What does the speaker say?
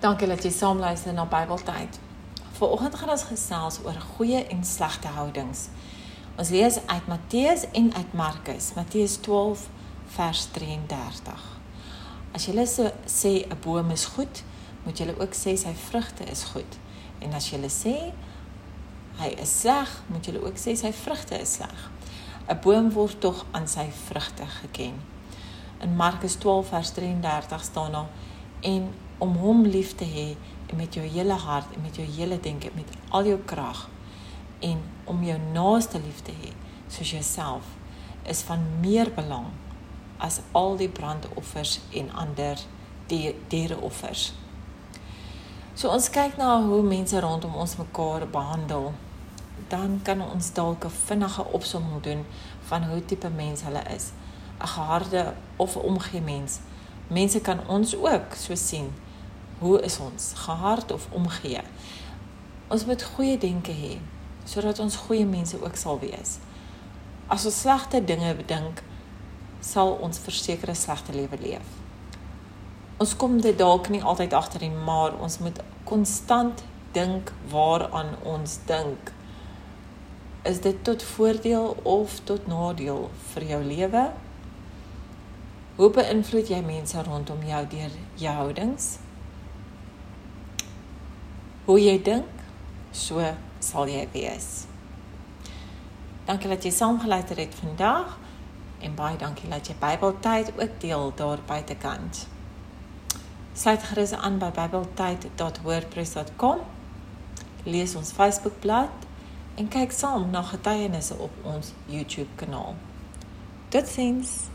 Dankie dat jy saam luister na Bybeltyd. Vanoggend gaan ons gesels oor goeie en slegte houdings. Ons lees uit Matteus en uit Markus, Matteus 12 vers 33. As jy so sê 'n boom is goed, moet jy ook sê sy vrugte is goed. En as jy sê hy is sleg, moet jy ook sê sy vrugte is sleg. 'n Boom word tog aan sy vrugte geken. In Markus 12 vers 33 staan daar en om hom lief te hê met jou hele hart en met jou hele denke met al jou krag en om jou naaste lief te hê soos jouself is van meer belang as al die brandoffers en ander diereoffers. So ons kyk na hoe mense rondom ons mekaar behandel, dan kan ons dalk 'n vinnige opsomming doen van hoe tipe mens hulle is. 'n Geharde of 'n omgee mens. Mense kan ons ook so sien hoe is ons gehard of omgee. Ons moet goeie denke hê sodat ons goeie mense ook sal wees. As ons slegte dinge bedink sal ons versekerde slegte lewe leef. Ons kom dit dalk nie altyd agter nie maar ons moet konstant dink waaraan ons dink. Is dit tot voordeel of tot nadeel vir jou lewe hoe beïnvloed jy mense rondom jou deur jou houdings Hoe jy dink, so sal jy wees. Dankie dat jy saam geluister het vandag en baie dankie dat jy Bybeltyd ook deel daar buitekant. Sluit gerus aan by bybeltyd.wordpress.com. Lees ons Facebookblad en kyk saam na getuienisse op ons YouTube kanaal. Totsiens.